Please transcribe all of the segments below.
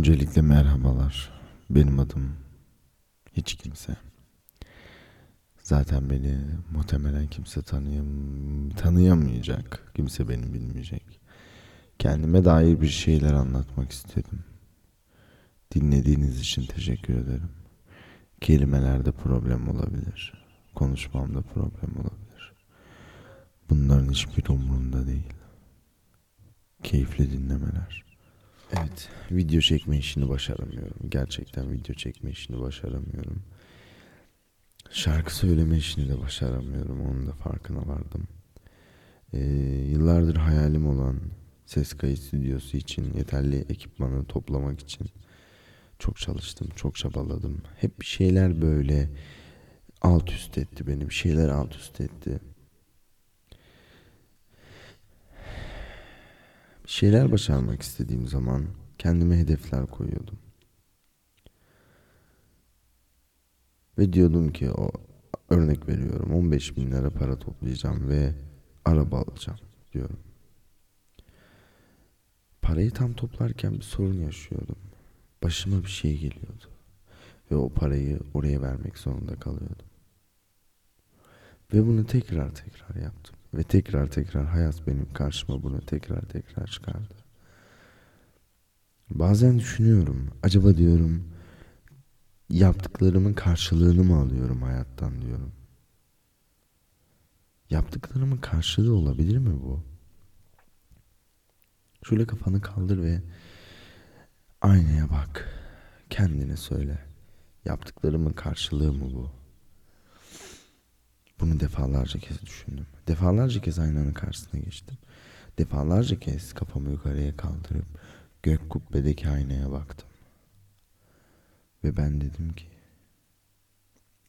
Öncelikle merhabalar. Benim adım hiç kimse. Zaten beni muhtemelen kimse tanıyam tanıyamayacak. Kimse beni bilmeyecek. Kendime dair bir şeyler anlatmak istedim. Dinlediğiniz için teşekkür ederim. Kelimelerde problem olabilir. Konuşmamda problem olabilir. Bunların hiçbir umurumda değil. Keyifli dinlemeler. Evet, video çekme işini başaramıyorum. Gerçekten video çekme işini başaramıyorum. Şarkı söyleme işini de başaramıyorum. Onun da farkına vardım. Ee, yıllardır hayalim olan ses kayıt stüdyosu için yeterli ekipmanı toplamak için çok çalıştım, çok çabaladım. Hep bir şeyler böyle alt üst etti beni. Bir şeyler alt üst etti. Şeyler başarmak istediğim zaman kendime hedefler koyuyordum. Ve diyordum ki o örnek veriyorum 15 bin lira para toplayacağım ve araba alacağım diyorum. Parayı tam toplarken bir sorun yaşıyordum. Başıma bir şey geliyordu. Ve o parayı oraya vermek zorunda kalıyordum. Ve bunu tekrar tekrar yaptım. Ve tekrar tekrar hayat benim karşıma bunu tekrar tekrar çıkardı. Bazen düşünüyorum. Acaba diyorum yaptıklarımın karşılığını mı alıyorum hayattan diyorum. Yaptıklarımın karşılığı olabilir mi bu? Şöyle kafanı kaldır ve aynaya bak. Kendine söyle. Yaptıklarımın karşılığı mı bu? Bunu defalarca kez düşündüm. Defalarca kez aynanın karşısına geçtim. Defalarca kez kafamı yukarıya kaldırıp gök kubbedeki aynaya baktım. Ve ben dedim ki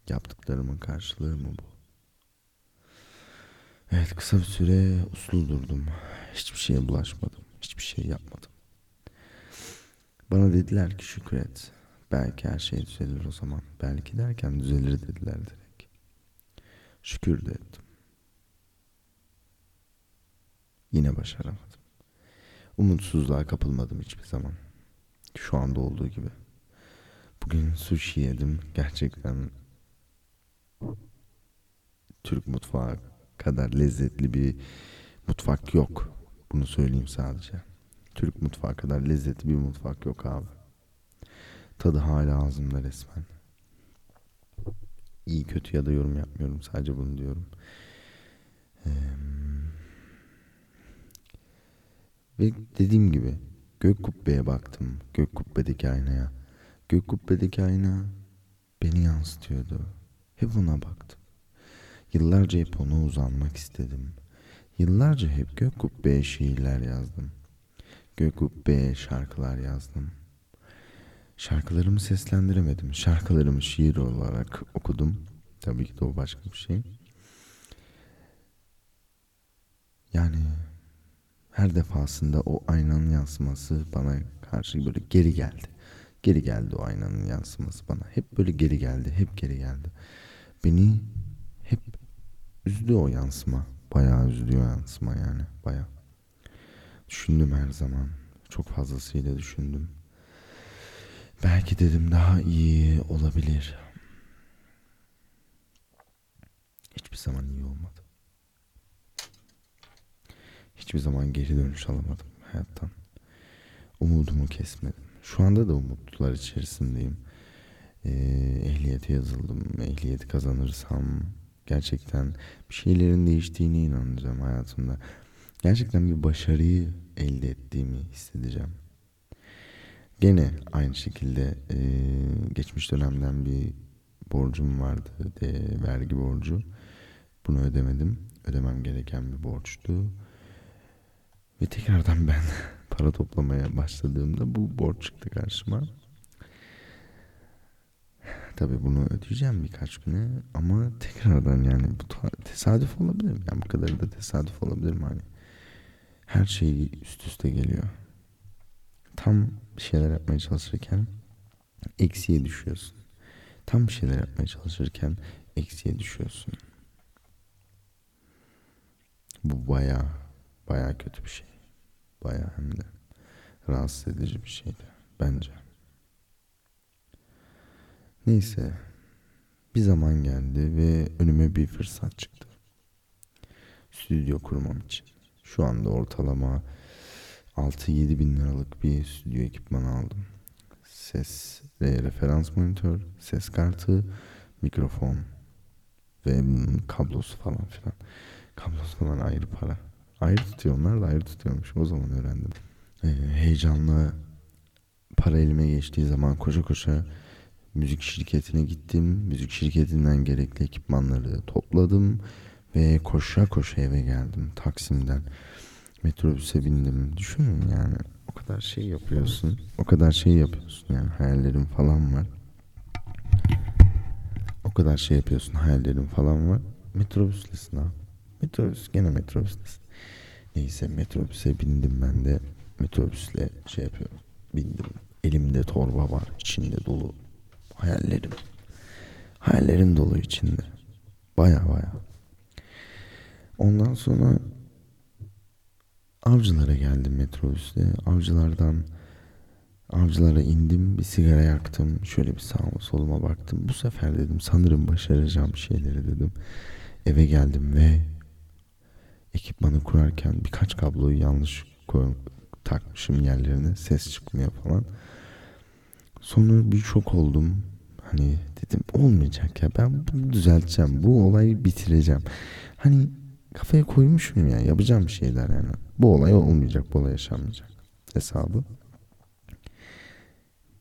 yaptıklarımın karşılığı mı bu? Evet kısa bir süre uslu durdum. Hiçbir şeye bulaşmadım. Hiçbir şey yapmadım. Bana dediler ki şükret. Belki her şey düzelir o zaman. Belki derken düzelir dediler. Şükür de ettim. Yine başaramadım. Umutsuzluğa kapılmadım hiçbir zaman. Şu anda olduğu gibi. Bugün sushi yedim. Gerçekten Türk mutfağı kadar lezzetli bir mutfak yok. Bunu söyleyeyim sadece. Türk mutfağı kadar lezzetli bir mutfak yok abi. Tadı hala ağzımda resmen. İyi kötü ya da yorum yapmıyorum. Sadece bunu diyorum. Ee, ve dediğim gibi gök kubbeye baktım. Gök kubbedeki aynaya. Gök kubbedeki ayna beni yansıtıyordu. Hep ona baktım. Yıllarca hep ona uzanmak istedim. Yıllarca hep gök kubbeye şiirler yazdım. Gök kubbeye şarkılar yazdım. Şarkılarımı seslendiremedim. Şarkılarımı şiir olarak okudum. Tabii ki de o başka bir şey. Yani her defasında o aynanın yansıması bana karşı böyle geri geldi. Geri geldi o aynanın yansıması bana. Hep böyle geri geldi, hep geri geldi. Beni hep üzdü o yansıma. Bayağı üzdü o yansıma yani, bayağı. Düşündüm her zaman. Çok fazlasıyla düşündüm. Belki dedim daha iyi olabilir. Hiçbir zaman iyi olmadı. Hiçbir zaman geri dönüş alamadım hayattan. Umudumu kesmedim. Şu anda da umutlular içerisindeyim. Ee, ehliyete yazıldım. Ehliyeti kazanırsam gerçekten bir şeylerin değiştiğine inanacağım hayatımda. Gerçekten bir başarıyı elde ettiğimi hissedeceğim. Gene aynı şekilde e, geçmiş dönemden bir borcum vardı. De, vergi borcu. Bunu ödemedim. Ödemem gereken bir borçtu. Ve tekrardan ben para toplamaya başladığımda bu borç çıktı karşıma. Tabi bunu ödeyeceğim birkaç güne ama tekrardan yani bu tesadüf olabilir mi? Yani bu kadar da tesadüf olabilir mi? Hani her şey üst üste geliyor. Tam şeyler yapmaya çalışırken eksiye düşüyorsun. Tam bir şeyler yapmaya çalışırken eksiye düşüyorsun. Bu baya baya kötü bir şey. Baya hem de rahatsız edici bir şeydi bence. Neyse bir zaman geldi ve önüme bir fırsat çıktı. Stüdyo kurmam için. Şu anda ortalama 6-7 bin liralık bir stüdyo ekipmanı aldım. Ses ve referans monitör, ses kartı, mikrofon ve kablosu falan filan. Kablosu falan ayrı para. Ayrı tutuyor da ayrı tutuyormuş. O zaman öğrendim. Ee, heyecanla para elime geçtiği zaman koşa koşa müzik şirketine gittim. Müzik şirketinden gerekli ekipmanları topladım ve koşa koşa eve geldim Taksim'den. Metrobüse bindim. Düşünün yani o kadar şey yapıyorsun. O kadar şey yapıyorsun yani hayallerim falan var. O kadar şey yapıyorsun hayallerim falan var. Metrobüslesin ha. Metrobüs gene metrobüslesin. Neyse metrobüse bindim ben de. Metrobüsle şey yapıyorum. Bindim. Elimde torba var. içinde dolu. Hayallerim. Hayallerim dolu içinde. Baya baya. Ondan sonra avcılara geldim metrobüste. Avcılardan avcılara indim. Bir sigara yaktım. Şöyle bir sağıma soluma baktım. Bu sefer dedim sanırım başaracağım şeyleri dedim. Eve geldim ve ekipmanı kurarken birkaç kabloyu yanlış koy, takmışım yerlerine. Ses çıkmıyor falan. Sonra bir şok oldum. Hani dedim olmayacak ya ben bunu düzelteceğim. Bu olayı bitireceğim. Hani kafaya koymuşum ya yapacağım bir şeyler yani. Bu olay olmayacak, bu olay yaşanmayacak hesabı.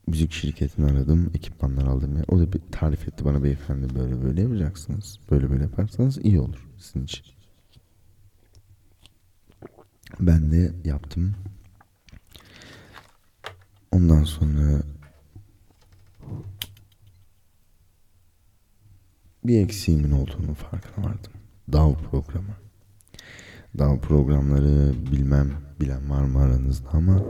Müzik şirketini aradım, ekipmanlar aldım. Ya. O da bir tarif etti bana beyefendi böyle böyle yapacaksınız. Böyle böyle yaparsanız iyi olur sizin için. Ben de yaptım. Ondan sonra bir eksiğimin olduğunu farkına vardım. DAV programı. DAV programları bilmem bilen var mı aranızda ama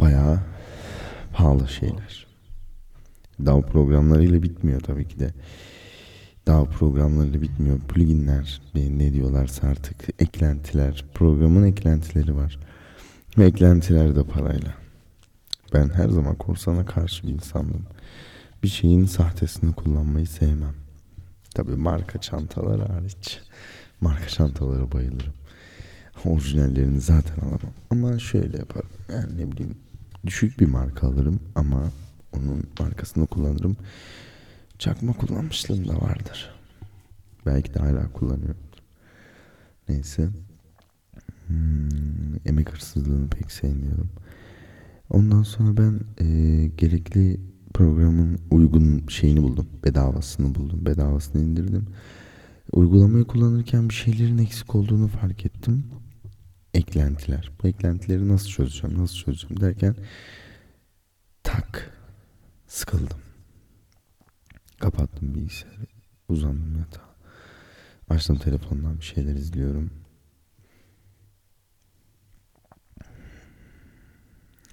bayağı pahalı şeyler. DAV programlarıyla bitmiyor tabii ki de. DAV programlarıyla bitmiyor. Pluginler ne diyorlarsa artık eklentiler. Programın eklentileri var. Ve eklentiler de parayla. Ben her zaman korsana karşı bir insandım. Bir şeyin sahtesini kullanmayı sevmem. Tabii marka çantalar hariç. Marka çantalara bayılırım. Orijinallerini zaten alamam. Ama şöyle yaparım. Yani ne bileyim düşük bir marka alırım ama onun markasını kullanırım. Çakma kullanmışlığım da vardır. Belki de hala kullanıyorum. Neyse. Hmm, emek hırsızlığını pek sevmiyorum. Ondan sonra ben e, gerekli programın uygun şeyini buldum. Bedavasını buldum. Bedavasını indirdim. Uygulamayı kullanırken bir şeylerin eksik olduğunu fark ettim. Eklentiler. Bu eklentileri nasıl çözeceğim, nasıl çözeceğim derken tak sıkıldım. Kapattım bilgisayarı. Uzandım yatağa. Açtım telefondan bir şeyler izliyorum.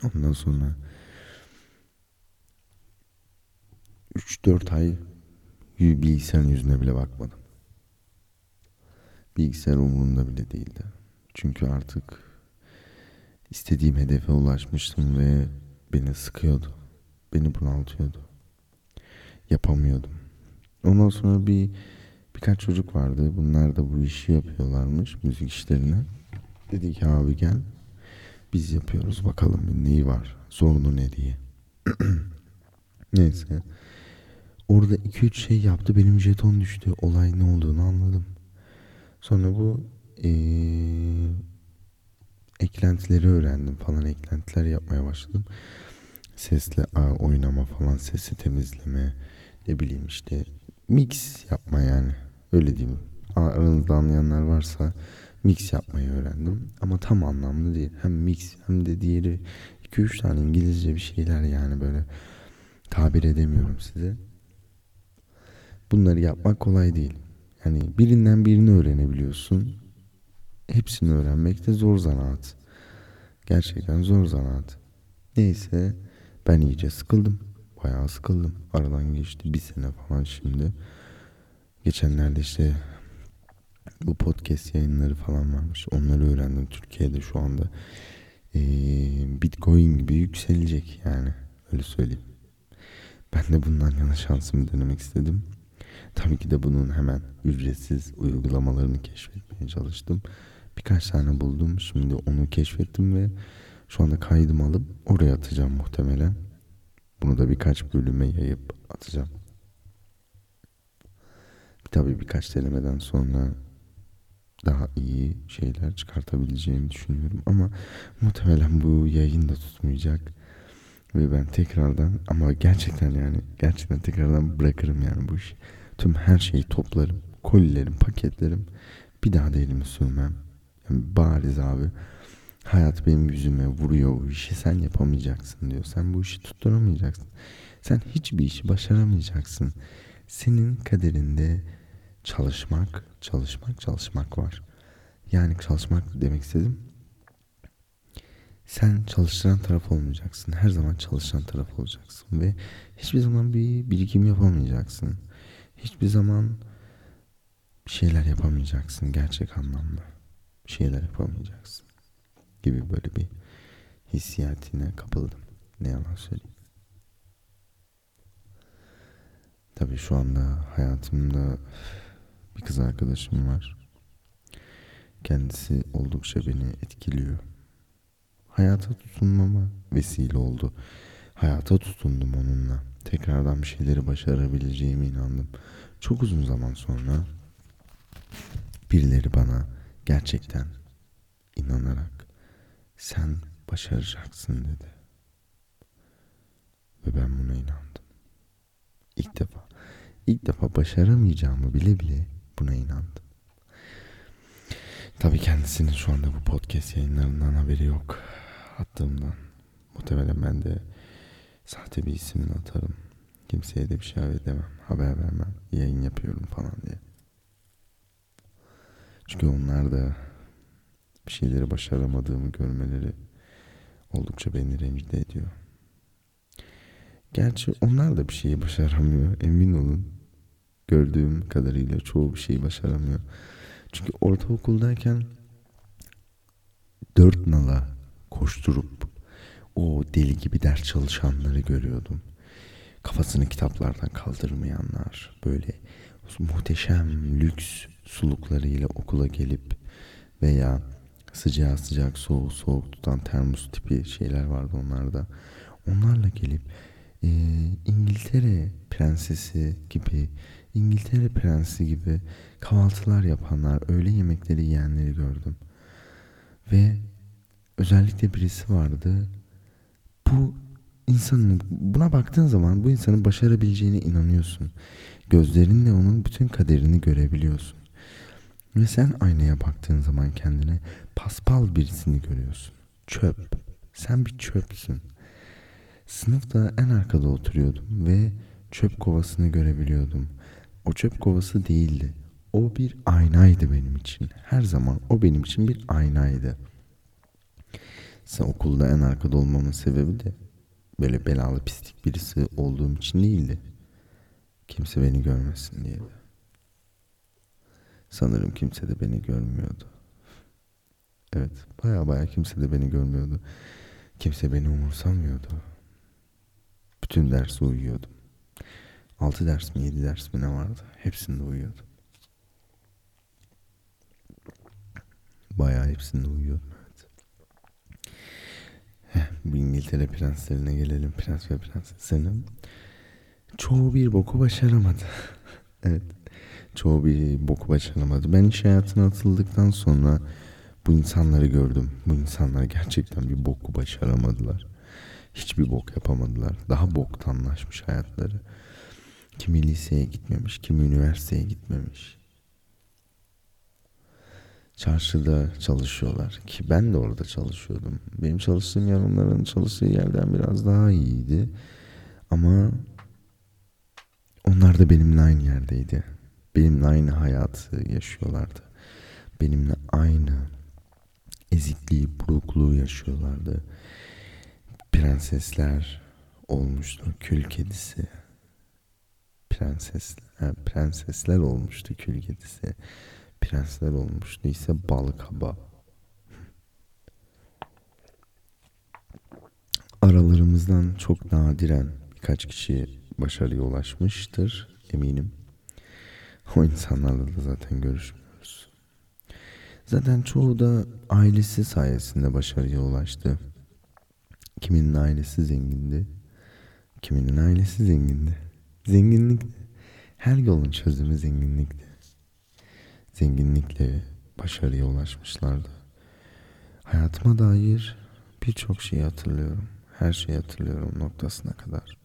Ondan sonra 3-4 ay bilgisayarın yüzüne bile bakmadım. Bilgisayar umurumda bile değildi. Çünkü artık istediğim hedefe ulaşmıştım ve beni sıkıyordu. Beni bunaltıyordu. Yapamıyordum. Ondan sonra bir birkaç çocuk vardı. Bunlar da bu işi yapıyorlarmış müzik işlerini. Dedi ki abi gel biz yapıyoruz bakalım neyi var sorunu ne diye. Neyse. Orada 2-3 şey yaptı benim jeton düştü. Olay ne olduğunu anladım. Sonra bu ee, eklentileri öğrendim falan eklentiler yapmaya başladım. Sesle a, oynama falan sesi temizleme ne bileyim işte mix yapma yani öyle diyeyim. Aranızda anlayanlar varsa mix yapmayı öğrendim. Ama tam anlamlı değil. Hem mix hem de diğeri 2-3 tane İngilizce bir şeyler yani böyle tabir edemiyorum size. Bunları yapmak kolay değil. Yani birinden birini öğrenebiliyorsun. Hepsini öğrenmek de zor zanaat. Gerçekten zor zanaat. Neyse ben iyice sıkıldım. Bayağı sıkıldım. Aradan geçti bir sene falan şimdi. Geçenlerde işte bu podcast yayınları falan varmış. Onları öğrendim. Türkiye'de şu anda ee, Bitcoin gibi yükselecek yani. Öyle söyleyeyim. Ben de bundan yana şansımı denemek istedim. Tabii ki de bunun hemen ücretsiz uygulamalarını keşfetmeye çalıştım. Birkaç tane buldum. Şimdi onu keşfettim ve şu anda kaydım alıp oraya atacağım muhtemelen. Bunu da birkaç bölüme yayıp atacağım. Tabii birkaç denemeden sonra daha iyi şeyler çıkartabileceğimi düşünüyorum ama muhtemelen bu yayın da tutmayacak ve ben tekrardan ama gerçekten yani gerçekten tekrardan bırakırım yani bu işi. Tüm her şeyi toplarım, kolilerim, paketlerim. Bir daha da elimi sürmem. Yani bariz abi hayat benim yüzüme vuruyor bu işi sen yapamayacaksın diyor. Sen bu işi tutturamayacaksın. Sen hiçbir işi başaramayacaksın. Senin kaderinde çalışmak, çalışmak, çalışmak var. Yani çalışmak demek istedim. Sen çalıştıran taraf olmayacaksın. Her zaman çalışan taraf olacaksın ve hiçbir zaman bir birikim yapamayacaksın. Hiçbir zaman bir şeyler yapamayacaksın gerçek anlamda. Bir şeyler yapamayacaksın gibi böyle bir hissiyatine kapıldım. Ne yalan söyleyeyim. Tabii şu anda hayatımda bir kız arkadaşım var. Kendisi oldukça beni etkiliyor. Hayata tutunmama vesile oldu. Hayata tutundum onunla. Tekrardan bir şeyleri başarabileceğime inandım. Çok uzun zaman sonra birileri bana gerçekten inanarak sen başaracaksın dedi. Ve ben buna inandım. İlk defa, ilk defa başaramayacağımı bile bile buna inandım. Tabii kendisinin şu anda bu podcast yayınlarından haberi yok. Attığımdan. Muhtemelen ben de sahte bir isimle atarım. Kimseye de bir şey demem. Haber vermem. Yayın yapıyorum falan diye. Çünkü onlar da bir şeyleri başaramadığımı görmeleri oldukça beni rencide ediyor. Gerçi onlar da bir şeyi başaramıyor. Emin olun. Gördüğüm kadarıyla çoğu bir şeyi başaramıyor. Çünkü ortaokuldayken dört nala koşturup o deli gibi ders çalışanları görüyordum. Kafasını kitaplardan kaldırmayanlar, böyle muhteşem lüks suluklarıyla okula gelip veya sıcağı sıcak soğuk soğuk tutan termos tipi şeyler vardı onlarda. Onlarla gelip e, İngiltere prensesi gibi İngiltere prensi gibi kahvaltılar yapanlar, öğle yemekleri yiyenleri gördüm. Ve özellikle birisi vardı. Bu insanın buna baktığın zaman bu insanın başarabileceğine inanıyorsun. Gözlerinle onun bütün kaderini görebiliyorsun. Ve sen aynaya baktığın zaman kendine paspal birisini görüyorsun. Çöp. Sen bir çöpsün. Sınıfta en arkada oturuyordum ve çöp kovasını görebiliyordum. O çöp kovası değildi. O bir aynaydı benim için. Her zaman o benim için bir aynaydı. Sen okulda en arkada olmamın sebebi de böyle belalı pislik birisi olduğum için değildi. Kimse beni görmesin diyeydi. Sanırım kimse de beni görmüyordu. Evet, baya baya kimse de beni görmüyordu. Kimse beni umursamıyordu. Bütün dersi uyuyordum. 6 ders mi 7 ders mi ne vardı? Hepsinde uyuyordum. Bayağı hepsinde uyuyordum bu İngiltere prenslerine gelelim. Prens ve prensesinin. Çoğu bir boku başaramadı. evet. Çoğu bir boku başaramadı. Ben iş hayatına atıldıktan sonra bu insanları gördüm. Bu insanlar gerçekten bir boku başaramadılar. Hiçbir bok yapamadılar. Daha boktanlaşmış hayatları. Kimi liseye gitmemiş, kimi üniversiteye gitmemiş. Çarşıda çalışıyorlar ki ben de orada çalışıyordum. Benim çalıştığım yer onların çalıştığı yerden biraz daha iyiydi. Ama onlar da benimle aynı yerdeydi. Benimle aynı hayatı yaşıyorlardı. Benimle aynı ezikliği, burukluğu yaşıyorlardı. Prensesler olmuştu, kül kedisi prenses prensesler olmuştu kül kedisi. Prensler olmuştu ise bal kaba. Aralarımızdan çok nadiren birkaç kişi başarıya ulaşmıştır eminim. O insanlarla da zaten görüşmüyoruz. Zaten çoğu da ailesi sayesinde başarıya ulaştı. Kiminin ailesi zengindi, kiminin ailesi zengindi. Zenginlik, her yolun çözümü zenginlikti. Zenginlikle başarıya ulaşmışlardı. Hayatıma dair birçok şeyi hatırlıyorum. Her şeyi hatırlıyorum noktasına kadar.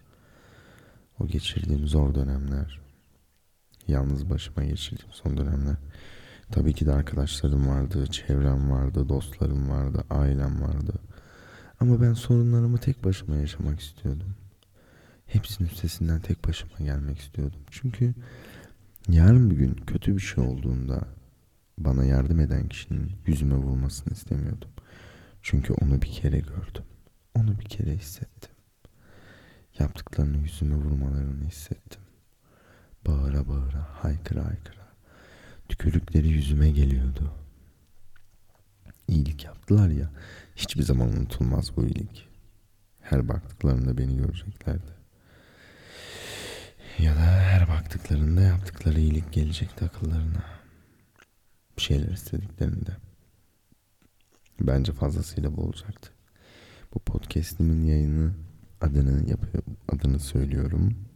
O geçirdiğim zor dönemler, yalnız başıma geçirdiğim son dönemler. Tabii ki de arkadaşlarım vardı, çevrem vardı, dostlarım vardı, ailem vardı. Ama ben sorunlarımı tek başıma yaşamak istiyordum. Hepsinin üstesinden tek başıma gelmek istiyordum. Çünkü yarın bir gün kötü bir şey olduğunda bana yardım eden kişinin yüzüme vurmasını istemiyordum. Çünkü onu bir kere gördüm. Onu bir kere hissettim. Yaptıklarını yüzüme vurmalarını hissettim. Bağıra bağıra, haykıra haykıra. Tükürükleri yüzüme geliyordu. İyilik yaptılar ya, hiçbir zaman unutulmaz bu iyilik. Her baktıklarında beni göreceklerdi. Ya da her baktıklarında yaptıkları iyilik gelecekti akıllarına. Bir şeyler istediklerinde. Bence fazlasıyla bu olacaktı. Bu podcast'imin yayını adını yapıyor, adını söylüyorum.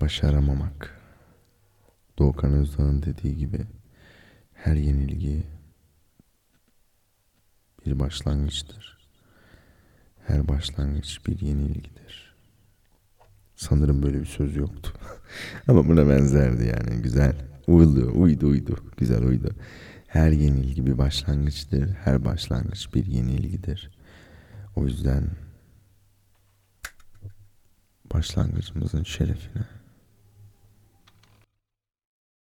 Başaramamak. Doğukan Özdağ'ın dediği gibi her yenilgi bir başlangıçtır. Her başlangıç bir yenilgidir. Sanırım böyle bir söz yoktu. Ama buna benzerdi yani. Güzel. Uydu, uydu, uydu. Güzel uydu. Her yenilgi bir başlangıçtır. Her başlangıç bir yenilgidir. O yüzden başlangıcımızın şerefine